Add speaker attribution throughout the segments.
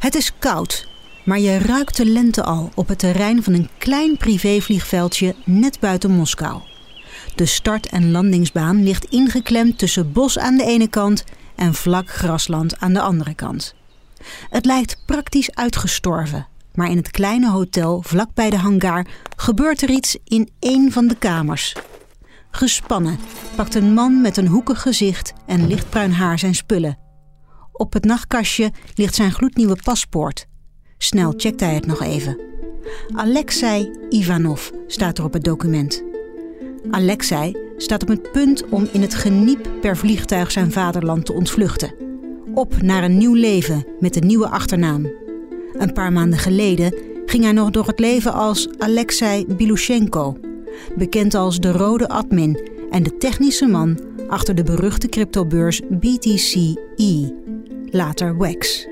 Speaker 1: Het is koud, maar je ruikt de lente al op het terrein van een klein privévliegveldje net buiten Moskou. De start- en landingsbaan ligt ingeklemd tussen bos aan de ene kant en vlak grasland aan de andere kant. Het lijkt praktisch uitgestorven, maar in het kleine hotel vlak bij de hangar gebeurt er iets in één van de kamers. Gespannen pakt een man met een hoekig gezicht en lichtbruin haar zijn spullen. Op het nachtkastje ligt zijn gloednieuwe paspoort. Snel checkt hij het nog even. Alexei Ivanov staat er op het document. Alexei staat op het punt om in het geniep per vliegtuig zijn vaderland te ontvluchten. Op naar een nieuw leven met een nieuwe achternaam. Een paar maanden geleden ging hij nog door het leven als Alexei Bilushenko, bekend als de rode admin en de technische man achter de beruchte cryptobeurs BTC-E, later WEX.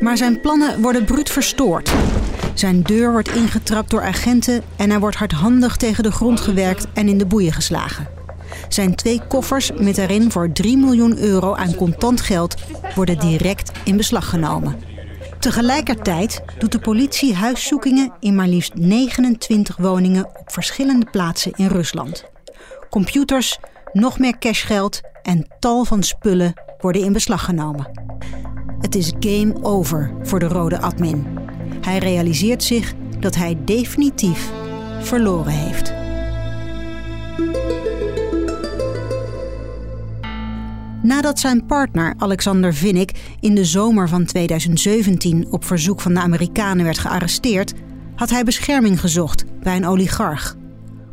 Speaker 1: Maar zijn plannen worden bruut verstoord. Zijn deur wordt ingetrapt door agenten en hij wordt hardhandig tegen de grond gewerkt en in de boeien geslagen. Zijn twee koffers met daarin voor 3 miljoen euro aan contant geld worden direct in beslag genomen. Tegelijkertijd doet de politie huiszoekingen in maar liefst 29 woningen op verschillende plaatsen in Rusland. Computers, nog meer cashgeld en tal van spullen worden in beslag genomen. Het is game over voor de rode admin. Hij realiseert zich dat hij definitief verloren heeft. Nadat zijn partner Alexander Vinnik in de zomer van 2017 op verzoek van de Amerikanen werd gearresteerd, had hij bescherming gezocht bij een oligarch.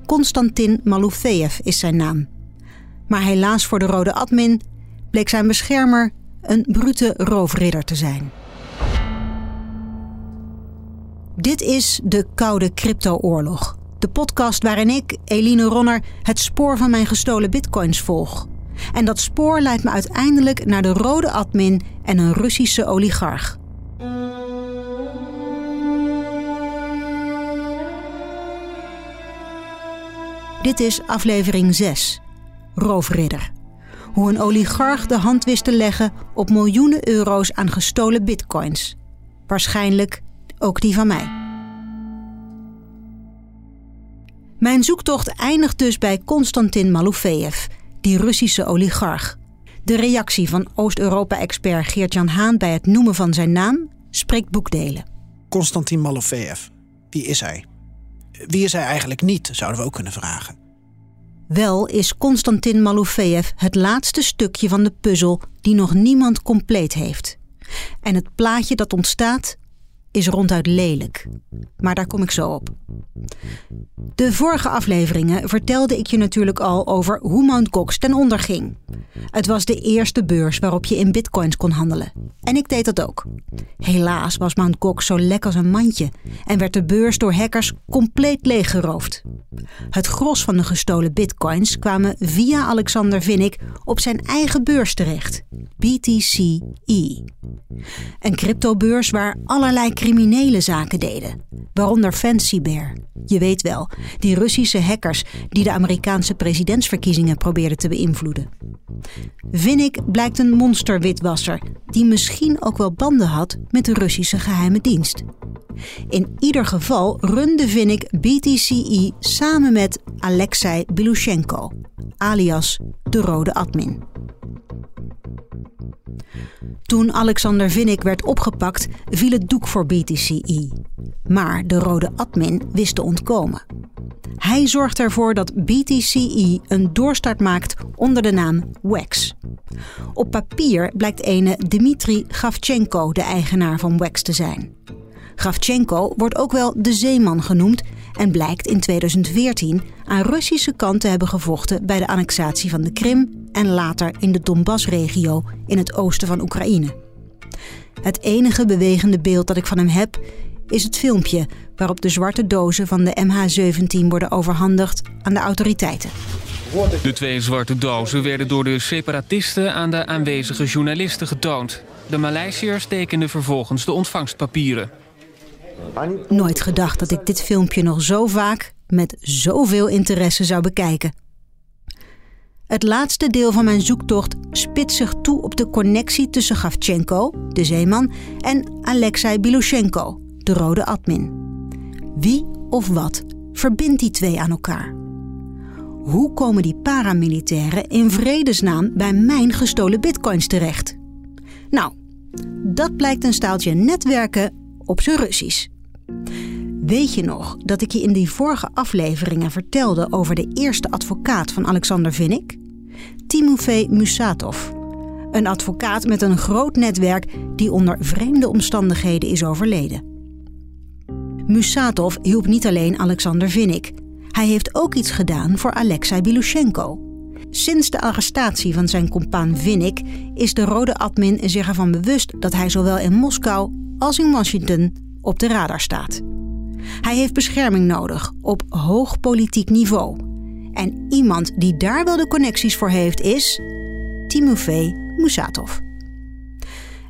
Speaker 1: Konstantin Malofeev is zijn naam. Maar helaas voor de rode admin bleek zijn beschermer een brute roofridder te zijn. Dit is de Koude Crypto-oorlog. De podcast waarin ik, Eline Ronner, het spoor van mijn gestolen bitcoins volg. En dat spoor leidt me uiteindelijk naar de rode admin en een Russische oligarch. Dit is aflevering 6. Roofridder. Hoe een oligarch de hand wist te leggen op miljoenen euro's aan gestolen bitcoins. Waarschijnlijk ook die van mij. Mijn zoektocht eindigt dus bij Konstantin Malofeev, die Russische oligarch. De reactie van Oost-Europa-expert Geert-Jan Haan bij het noemen van zijn naam spreekt boekdelen.
Speaker 2: Konstantin Malofeev, wie is hij? Wie is hij eigenlijk niet, zouden we ook kunnen vragen.
Speaker 1: Wel is Konstantin Malofeev het laatste stukje van de puzzel die nog niemand compleet heeft. En het plaatje dat ontstaat is ronduit lelijk. Maar daar kom ik zo op. De vorige afleveringen vertelde ik je natuurlijk al over hoe Mt. Gox ten onder ging. Het was de eerste beurs waarop je in bitcoins kon handelen. En ik deed dat ook. Helaas was Mt. Gox zo lek als een mandje en werd de beurs door hackers compleet leeggeroofd. Het gros van de gestolen bitcoins kwamen via Alexander Vinnik op zijn eigen beurs terecht, BTC-E. Een cryptobeurs waar allerlei criminele zaken deden, waaronder Fancy Bear. Je weet wel, die Russische hackers die de Amerikaanse presidentsverkiezingen probeerden te beïnvloeden. Vinnik blijkt een monsterwitwasser die misschien ook wel banden had met de Russische geheime dienst. In ieder geval runde Vinnik BTCE samen met Alexei Bilushenko, alias de Rode Admin. Toen Alexander Vinnik werd opgepakt, viel het doek voor BTCE. Maar de rode admin wist te ontkomen. Hij zorgt ervoor dat BTCE een doorstart maakt onder de naam WEX. Op papier blijkt ene Dmitri Gavchenko de eigenaar van WEX te zijn. Gavchenko wordt ook wel de zeeman genoemd en blijkt in 2014 aan Russische kant te hebben gevochten bij de annexatie van de Krim en later in de Donbass-regio in het oosten van Oekraïne. Het enige bewegende beeld dat ik van hem heb is het filmpje waarop de zwarte dozen van de MH17 worden overhandigd aan de autoriteiten.
Speaker 3: De twee zwarte dozen werden door de separatisten aan de aanwezige journalisten getoond. De Maleisiërs tekenden vervolgens de ontvangstpapieren.
Speaker 1: Nooit gedacht dat ik dit filmpje nog zo vaak met zoveel interesse zou bekijken. Het laatste deel van mijn zoektocht spitst zich toe op de connectie tussen Gavchenko, de zeeman, en Alexei Biloshenko, de rode admin. Wie of wat verbindt die twee aan elkaar? Hoe komen die paramilitairen in vredesnaam bij mijn gestolen bitcoins terecht? Nou, dat blijkt een staaltje netwerken op zijn Russisch. Weet je nog dat ik je in die vorige afleveringen vertelde over de eerste advocaat van Alexander Vinnik? Timofey Musatov. Een advocaat met een groot netwerk die onder vreemde omstandigheden is overleden. Musatov hielp niet alleen Alexander Vinnik. Hij heeft ook iets gedaan voor Alexei Bilushenko. Sinds de arrestatie van zijn compaan Vinnik is de rode admin zich ervan bewust dat hij zowel in Moskou als in Washington op de radar staat. Hij heeft bescherming nodig op hoog politiek niveau. En iemand die daar wel de connecties voor heeft is Timofey Musatov.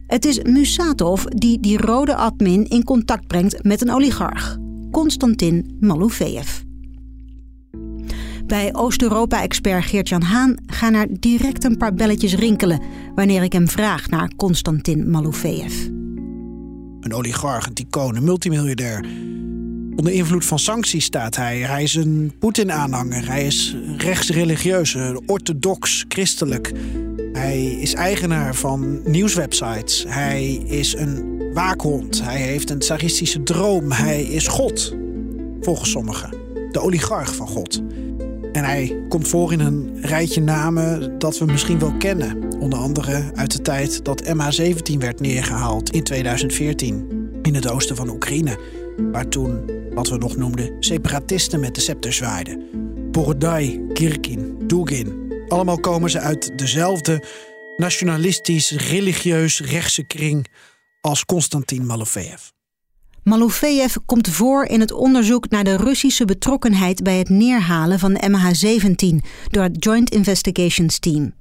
Speaker 1: Het is Musatov die die rode admin in contact brengt met een oligarch, Konstantin Malofeev. Bij Oost-Europa-expert Geert-Jan Haan gaan er direct een paar belletjes rinkelen wanneer ik hem vraag naar Konstantin Malofeev.
Speaker 2: Een oligarch, een ticoon, een multimiljardair. Onder invloed van sancties staat hij. Hij is een Poetin-aanhanger. Hij is rechtsreligieus, orthodox, christelijk. Hij is eigenaar van nieuwswebsites. Hij is een waakhond. Hij heeft een tsaristische droom. Hij is God, volgens sommigen. De oligarch van God. En hij komt voor in een rijtje namen dat we misschien wel kennen. Onder andere uit de tijd dat MH17 werd neergehaald in 2014 in het oosten van Oekraïne. Waar toen, wat we nog noemden, separatisten met de scepter zwaaiden. Borodai, Kirkin, Dugin. Allemaal komen ze uit dezelfde nationalistisch, religieus rechtse kring als Konstantin Malofeev.
Speaker 1: Malofeev komt voor in het onderzoek naar de Russische betrokkenheid bij het neerhalen van de MH17 door het Joint Investigations Team.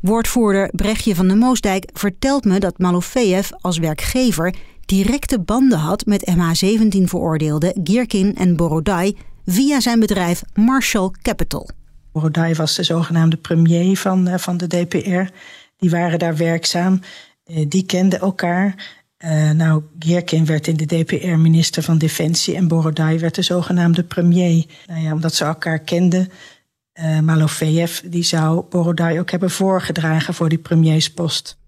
Speaker 1: Woordvoerder Brechtje van de Moosdijk vertelt me dat Malofeev als werkgever directe banden had met MH17-veroordeelden Gierkin en Borodai via zijn bedrijf Marshall Capital.
Speaker 4: Borodai was de zogenaamde premier van, eh, van de DPR. Die waren daar werkzaam. Eh, die kenden elkaar. Uh, nou, Gierkin werd in de DPR minister van Defensie en Borodai werd de zogenaamde premier. Nou ja, omdat ze elkaar kenden, uh, Malofeev die zou Borodai ook hebben voorgedragen voor die premierspost.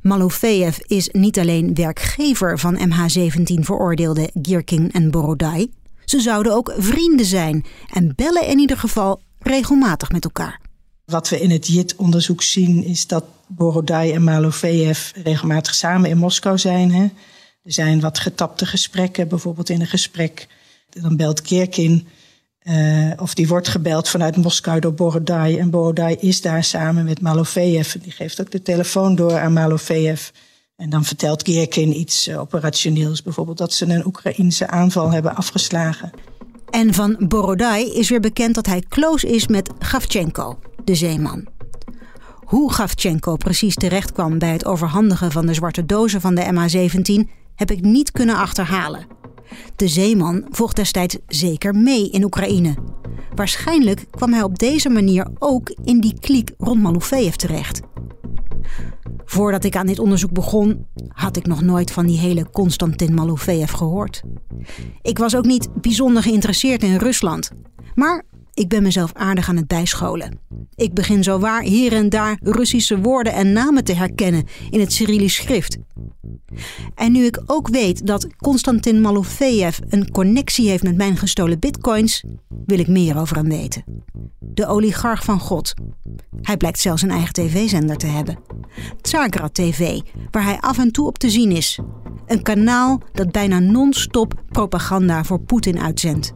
Speaker 1: Malofeev is niet alleen werkgever van MH17 veroordeelde Gierkin en Borodai. Ze zouden ook vrienden zijn en bellen in ieder geval regelmatig met elkaar.
Speaker 4: Wat we in het JIT-onderzoek zien is dat Borodai en Malofeev regelmatig samen in Moskou zijn. Hè. Er zijn wat getapte gesprekken, bijvoorbeeld in een gesprek. Dan belt Kirkin, uh, of die wordt gebeld vanuit Moskou door Borodai. En Borodai is daar samen met Malofeev. Die geeft ook de telefoon door aan Malofeev. En dan vertelt Kirkin iets uh, operationeels. Bijvoorbeeld dat ze een Oekraïnse aanval hebben afgeslagen.
Speaker 1: En van Borodai is weer bekend dat hij close is met Gavchenko, de zeeman. Hoe Gavchenko precies terecht kwam bij het overhandigen van de zwarte dozen van de MH17 heb ik niet kunnen achterhalen. De zeeman vocht destijds zeker mee in Oekraïne. Waarschijnlijk kwam hij op deze manier ook in die kliek rond Malofeev terecht. Voordat ik aan dit onderzoek begon, had ik nog nooit van die hele Konstantin Malofeev gehoord. Ik was ook niet bijzonder geïnteresseerd in Rusland. Maar ik ben mezelf aardig aan het bijscholen. Ik begin zo waar hier en daar Russische woorden en namen te herkennen in het Cyrillisch schrift. En nu ik ook weet dat Konstantin Malofeev een connectie heeft met mijn gestolen bitcoins, wil ik meer over hem weten. De oligarch van God. Hij blijkt zelfs een eigen tv-zender te hebben. Tsargrad TV, waar hij af en toe op te zien is. Een kanaal dat bijna non-stop propaganda voor Poetin uitzendt.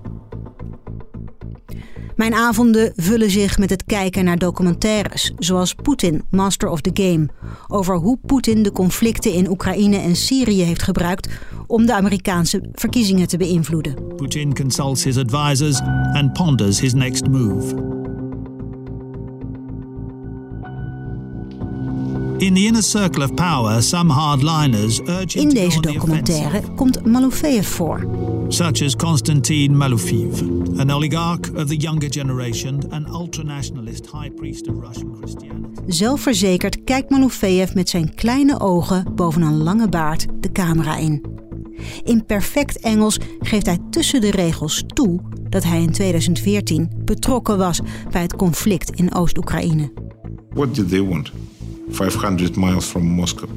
Speaker 1: Mijn avonden vullen zich met het kijken naar documentaires, zoals Poetin, Master of the Game, over hoe Poetin de conflicten in Oekraïne en Syrië heeft gebruikt om de Amerikaanse verkiezingen te beïnvloeden.
Speaker 5: Putin consults his advisors and ponders his next move. In the inner circle of power, some hardliners urge
Speaker 1: In deze documentaire komt Malofeev voor.
Speaker 5: such as Konstantin Malofeev, an oligarch of the younger generation and ultranationalist high priest of Russian Christianity.
Speaker 1: Zelfverzekerd kijkt Malofeev met zijn kleine ogen boven een lange baard de camera in. In perfect Engels geeft hij tussen de regels toe dat hij in 2014 betrokken was bij het conflict in Oost-Oekraïne.
Speaker 6: What did they want? 500 miles from Moscow.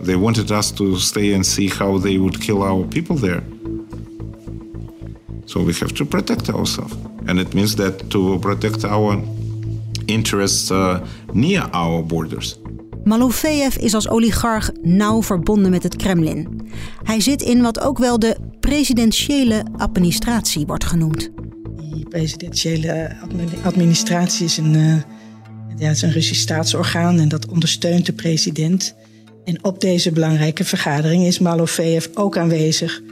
Speaker 6: They wanted us to stay and see how they would kill our people there. So we have to protect ourselves. And it means that to protect our interests uh, near our borders.
Speaker 1: Malofeev is als oligarch nauw verbonden met het Kremlin. Hij zit in wat ook wel de presidentiële administratie wordt genoemd.
Speaker 4: Die presidentiële administratie is een, uh, ja, is een Russisch staatsorgaan en dat ondersteunt de president. En op deze belangrijke vergadering is Malofeev ook aanwezig.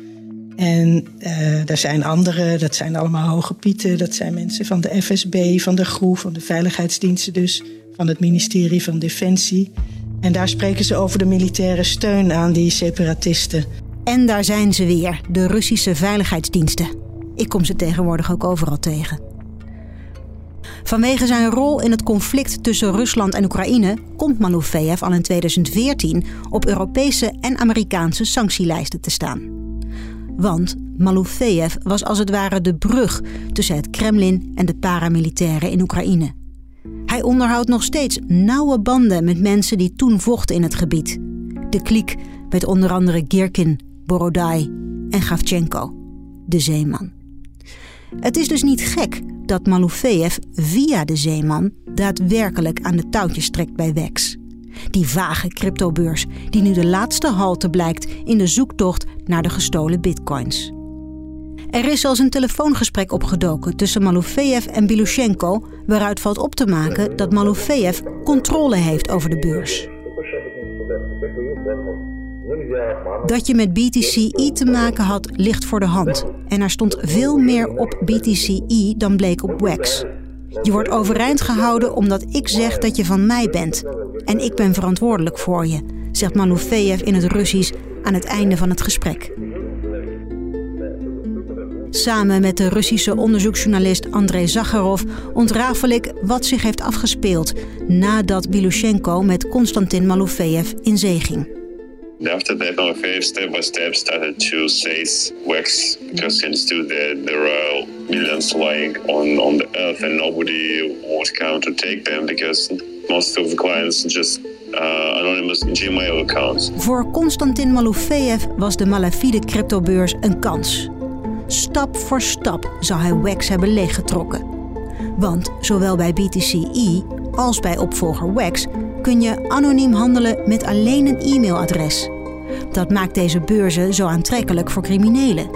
Speaker 4: En uh, er zijn anderen, dat zijn allemaal hoge pieten. Dat zijn mensen van de FSB, van de GROE, van de veiligheidsdiensten dus. Van het ministerie van Defensie. En daar spreken ze over de militaire steun aan die separatisten.
Speaker 1: En daar zijn ze weer, de Russische veiligheidsdiensten. Ik kom ze tegenwoordig ook overal tegen. Vanwege zijn rol in het conflict tussen Rusland en Oekraïne komt Malofeev al in 2014 op Europese en Amerikaanse sanctielijsten te staan. Want Malofeev was als het ware de brug tussen het Kremlin en de paramilitairen in Oekraïne. Hij onderhoudt nog steeds nauwe banden met mensen die toen vochten in het gebied. De kliek met onder andere Girkin, Borodai en Gavchenko, de zeeman. Het is dus niet gek dat Malofeev via de zeeman daadwerkelijk aan de touwtjes trekt bij WEX. Die vage cryptobeurs die nu de laatste halte blijkt in de zoektocht naar de gestolen bitcoins. Er is zelfs een telefoongesprek opgedoken tussen Malofeev en Bilushenko, waaruit valt op te maken dat Malofeev controle heeft over de beurs. Dat je met BTCE te maken had, ligt voor de hand. En er stond veel meer op BTCE dan bleek op WEX. Je wordt overeind gehouden omdat ik zeg dat je van mij bent. En ik ben verantwoordelijk voor je, zegt Malofeev in het Russisch aan het einde van het gesprek. Samen met de Russische onderzoeksjournalist Andrei Zakharov ontrafel ik wat zich heeft afgespeeld nadat Bilushenko met Konstantin Malofeev in zee ging.
Speaker 7: After that, Malafeev step by step started to seize wax because he understood that there are millions lying on, on the earth and nobody would come to take them because most of the clients just uh, anonymous Gmail accounts.
Speaker 1: Voor Konstantin Malofeev was de malafide cryptobeurs een kans. Stap voor stap zou hij WEX hebben leeggetrokken. Want zowel bij BTCE als bij opvolger WEX kun je anoniem handelen met alleen een e-mailadres. Dat maakt deze beurzen zo aantrekkelijk voor criminelen.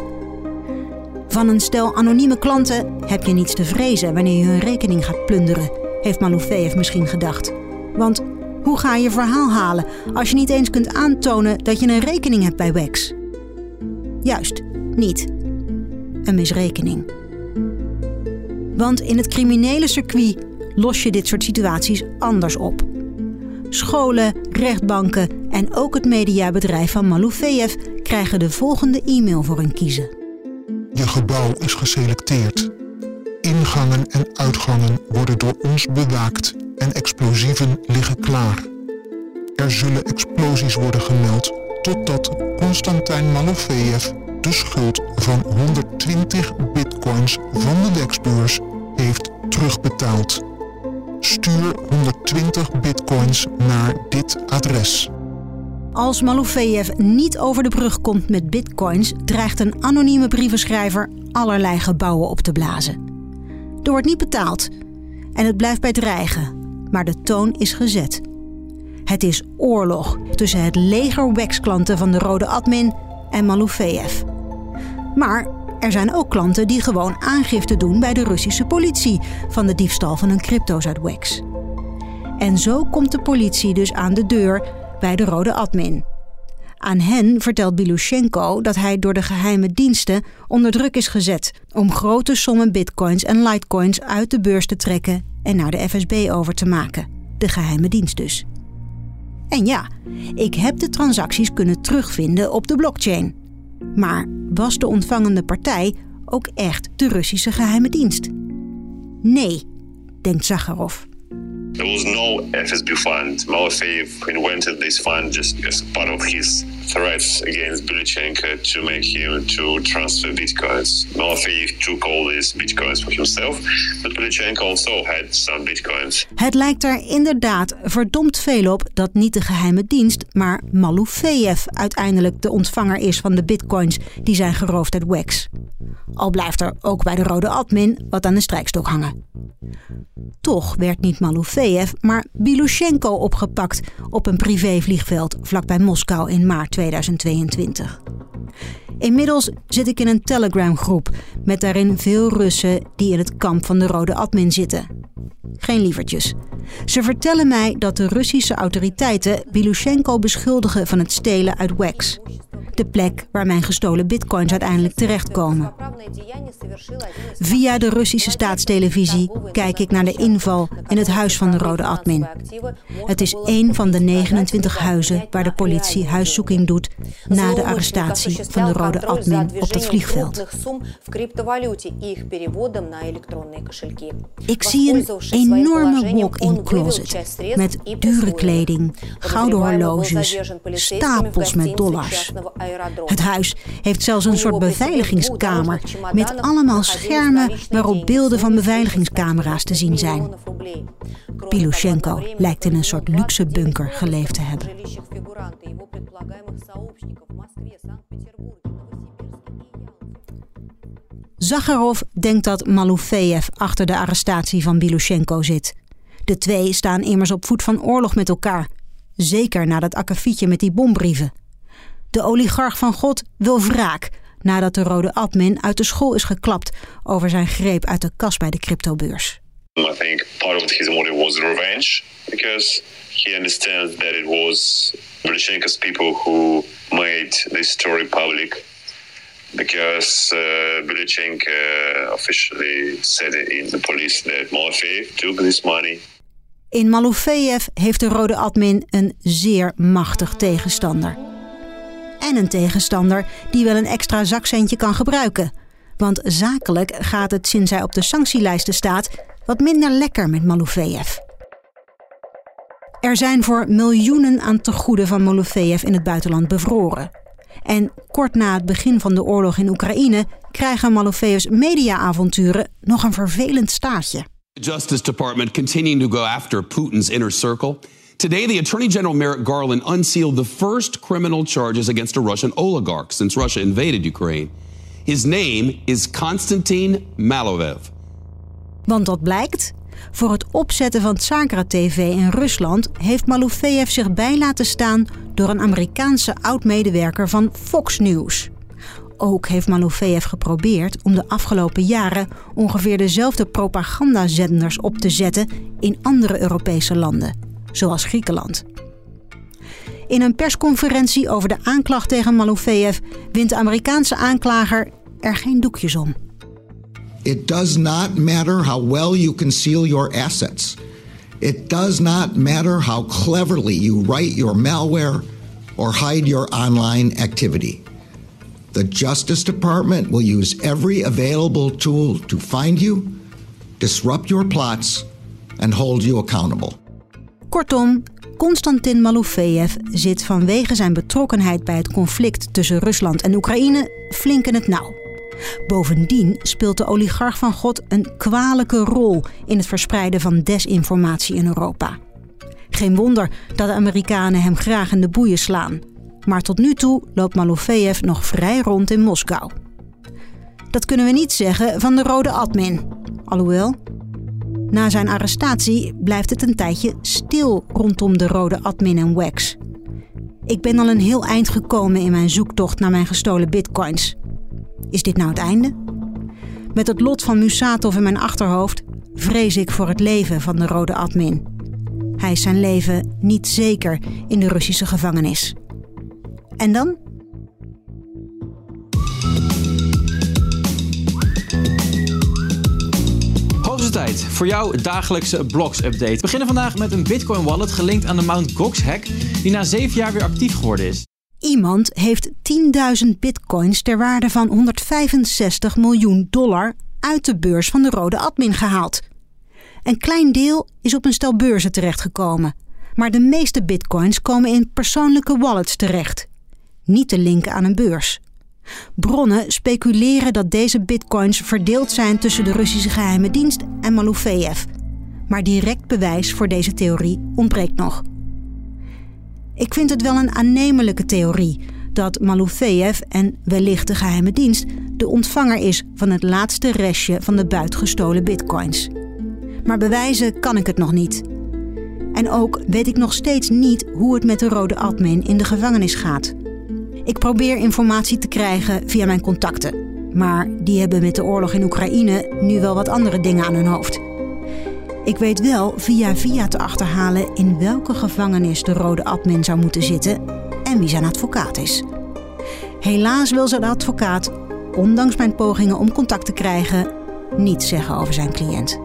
Speaker 1: Van een stel anonieme klanten heb je niets te vrezen wanneer je hun rekening gaat plunderen, heeft Malofeev misschien gedacht. Want hoe ga je verhaal halen als je niet eens kunt aantonen dat je een rekening hebt bij WEX? Juist, niet. Een misrekening. Want in het criminele circuit los je dit soort situaties anders op. Scholen, rechtbanken en ook het mediabedrijf van Malofeev krijgen de volgende e-mail voor hun kiezen.
Speaker 8: Je gebouw is geselecteerd. Ingangen en uitgangen worden door ons bewaakt en explosieven liggen klaar. Er zullen explosies worden gemeld totdat Konstantin Malofeev de schuld van 120 bitcoins van de dexbeurs heeft terugbetaald. Stuur 120 bitcoins naar dit adres.
Speaker 1: Als Malofeev niet over de brug komt met bitcoins, dreigt een anonieme brievenschrijver allerlei gebouwen op te blazen. Er wordt niet betaald en het blijft bij dreigen, maar de toon is gezet. Het is oorlog tussen het leger WEX-klanten van de Rode Admin en Malofeev. Maar er zijn ook klanten die gewoon aangifte doen bij de Russische politie van de diefstal van hun crypto's uit WEX. En zo komt de politie dus aan de deur bij de Rode Admin. Aan hen vertelt Bilushenko dat hij door de geheime diensten onder druk is gezet om grote sommen bitcoins en litecoins uit de beurs te trekken en naar de FSB over te maken. De geheime dienst dus. En ja, ik heb de transacties kunnen terugvinden op de blockchain. Maar was de ontvangende partij ook echt de Russische geheime dienst? Nee, denkt Zakharov.
Speaker 7: There was no FSB fund. Malafeev invented this fund just as part of his threats against Bilichenko to make him to transfer took all bitcoins for himself, but Bilichenko also had some bitcoins.
Speaker 1: Het lijkt er inderdaad verdomd veel op dat niet de geheime dienst, maar Malufeev uiteindelijk de ontvanger is van de bitcoins die zijn geroofd uit WEX. Al blijft er ook bij de rode admin wat aan de strijkstok hangen. Toch werd niet Malufeev, maar Bilushenko opgepakt op een privévliegveld vlakbij Moskou in maart 2022. Inmiddels zit ik in een Telegram-groep met daarin veel Russen die in het kamp van de rode admin zitten. Geen lievertjes. Ze vertellen mij dat de Russische autoriteiten Bilushenko beschuldigen van het stelen uit WEX. De plek waar mijn gestolen bitcoins uiteindelijk terechtkomen. Via de Russische staatstelevisie kijk ik naar de inval in het huis van de rode admin. Het is één van de 29 huizen waar de politie huiszoeking doet na de arrestatie van de rode admin op het vliegveld. Ik zie een enorme walk-in closet met dure kleding, gouden horloges, stapels met dollars. Het huis heeft zelfs een soort beveiligingskamer met allemaal schermen waarop beelden van beveiligingscamera's te zien zijn. Pilushenko lijkt in een soort luxe bunker geleefd te hebben. Zakharov denkt dat Malufeev achter de arrestatie van Bilushenko zit. De twee staan immers op voet van oorlog met elkaar. Zeker na dat akkefietje met die bombrieven. De oligarch van God wil wraak nadat de rode admin uit de school is geklapt over zijn greep uit de kas bij de cryptobeurs.
Speaker 7: I think part of his motive was revenge because he understands that it was Belishenko's people who made this story public. Because uh, Belichenko officially said in the police that Malafeev took this money.
Speaker 1: In Malofeev heeft de rode admin een zeer machtig tegenstander. En een tegenstander die wel een extra zakcentje kan gebruiken. Want zakelijk gaat het sinds hij op de sanctielijsten staat wat minder lekker met Malofeev. Er zijn voor miljoenen aan tegoeden van Malofeev in het buitenland bevroren. En kort na het begin van de oorlog in Oekraïne krijgen Malofeevs mediaavonturen nog een vervelend staartje.
Speaker 9: The Justice Department continuing to go after Putin's inner circle. Today, the Attorney General Merrick Garland unsealed the first criminal charges against a Russian oligarch since Russia invaded Ukraine. His name is Konstantin Malovev.
Speaker 1: Want dat blijkt, voor het opzetten van Tsakra TV in Rusland heeft Malofeev zich bij laten staan door een Amerikaanse oud-medewerker van Fox News. Ook heeft Malofeev geprobeerd om de afgelopen jaren ongeveer dezelfde propagandazenders op te zetten in andere Europese landen, zoals Griekenland. In een persconferentie over de aanklacht tegen Malofeev wint de Amerikaanse aanklager er geen doekjes om.
Speaker 10: It does not matter how well you conceal your assets. It does not matter how cleverly you write your malware or hide your online activity. The Justice Department will use every available tool to find you, disrupt your plots, and hold you accountable.
Speaker 1: Kortom, Konstantin Malofeev zit vanwege zijn betrokkenheid bij het conflict tussen Rusland en Oekraïne flink in het nauw. Bovendien speelt de oligarch van God een kwalijke rol in het verspreiden van desinformatie in Europa. Geen wonder dat de Amerikanen hem graag in de boeien slaan. Maar tot nu toe loopt Malofeev nog vrij rond in Moskou. Dat kunnen we niet zeggen van de rode admin. Alhoewel, na zijn arrestatie blijft het een tijdje stil rondom de rode admin en Wax. Ik ben al een heel eind gekomen in mijn zoektocht naar mijn gestolen bitcoins. Is dit nou het einde? Met het lot van Musatov in mijn achterhoofd vrees ik voor het leven van de rode admin. Hij is zijn leven niet zeker in de Russische gevangenis. En dan?
Speaker 11: Tijd voor jouw dagelijkse blogs-update. We beginnen vandaag met een Bitcoin-wallet gelinkt aan de Mt. Gox hack, die na zeven jaar weer actief geworden is.
Speaker 1: Iemand heeft 10.000 bitcoins ter waarde van 165 miljoen dollar uit de beurs van de rode admin gehaald. Een klein deel is op een stel beurzen terechtgekomen, maar de meeste bitcoins komen in persoonlijke wallets terecht. Niet te linken aan een beurs. Bronnen speculeren dat deze bitcoins verdeeld zijn tussen de Russische geheime dienst en Malofeev. Maar direct bewijs voor deze theorie ontbreekt nog. Ik vind het wel een aannemelijke theorie dat Malofeev en wellicht de geheime dienst de ontvanger is van het laatste restje van de buitgestolen bitcoins. Maar bewijzen kan ik het nog niet. En ook weet ik nog steeds niet hoe het met de rode admin in de gevangenis gaat. Ik probeer informatie te krijgen via mijn contacten. Maar die hebben met de oorlog in Oekraïne nu wel wat andere dingen aan hun hoofd. Ik weet wel via via te achterhalen in welke gevangenis de rode admin zou moeten zitten en wie zijn advocaat is. Helaas wil zijn advocaat, ondanks mijn pogingen om contact te krijgen, niets zeggen over zijn cliënt.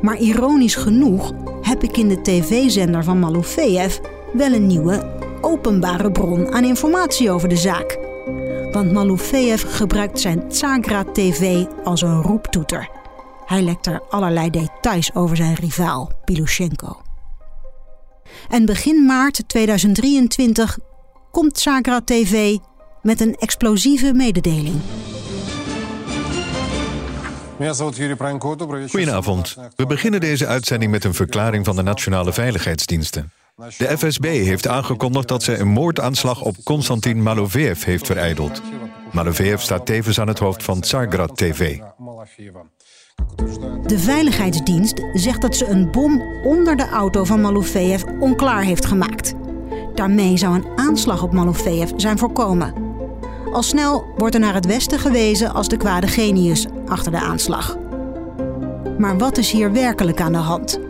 Speaker 1: Maar ironisch genoeg heb ik in de tv-zender van Malofeev wel een nieuwe openbare bron aan informatie over de zaak. Want Malofeev gebruikt zijn Tsagra TV als een roeptoeter. Hij lekt er allerlei details over zijn rivaal, Pilushenko. En begin maart 2023 komt Tsagra TV met een explosieve mededeling.
Speaker 12: Goedenavond. We beginnen deze uitzending met een verklaring van de Nationale Veiligheidsdiensten. De FSB heeft aangekondigd dat ze een moordaanslag op Konstantin Maloveev heeft vereideld. Maloveev staat tevens aan het hoofd van Tsargrad TV.
Speaker 1: De Veiligheidsdienst zegt dat ze een bom onder de auto van Malofeev onklaar heeft gemaakt. Daarmee zou een aanslag op Malofeev zijn voorkomen. Al snel wordt er naar het westen gewezen als de kwade genius achter de aanslag. Maar wat is hier werkelijk aan de hand?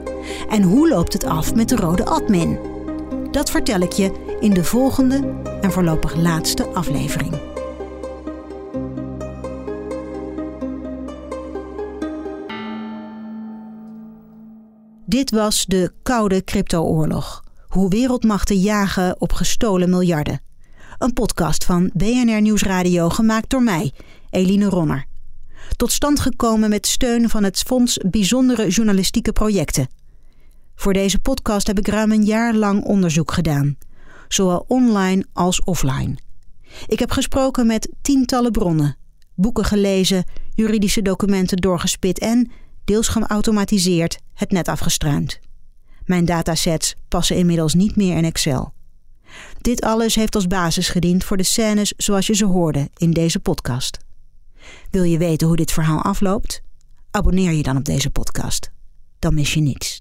Speaker 1: En hoe loopt het af met de rode admin? Dat vertel ik je in de volgende en voorlopig laatste aflevering. Dit was de koude crypto-oorlog. Hoe wereldmachten jagen op gestolen miljarden. Een podcast van BNR Nieuwsradio gemaakt door mij, Eline Ronner. Tot stand gekomen met steun van het Fonds Bijzondere Journalistieke Projecten. Voor deze podcast heb ik ruim een jaar lang onderzoek gedaan, zowel online als offline. Ik heb gesproken met tientallen bronnen, boeken gelezen, juridische documenten doorgespit en, deels geautomatiseerd, het net afgestruimd. Mijn datasets passen inmiddels niet meer in Excel. Dit alles heeft als basis gediend voor de scènes zoals je ze hoorde in deze podcast. Wil je weten hoe dit verhaal afloopt? Abonneer je dan op deze podcast. Dan mis je niets.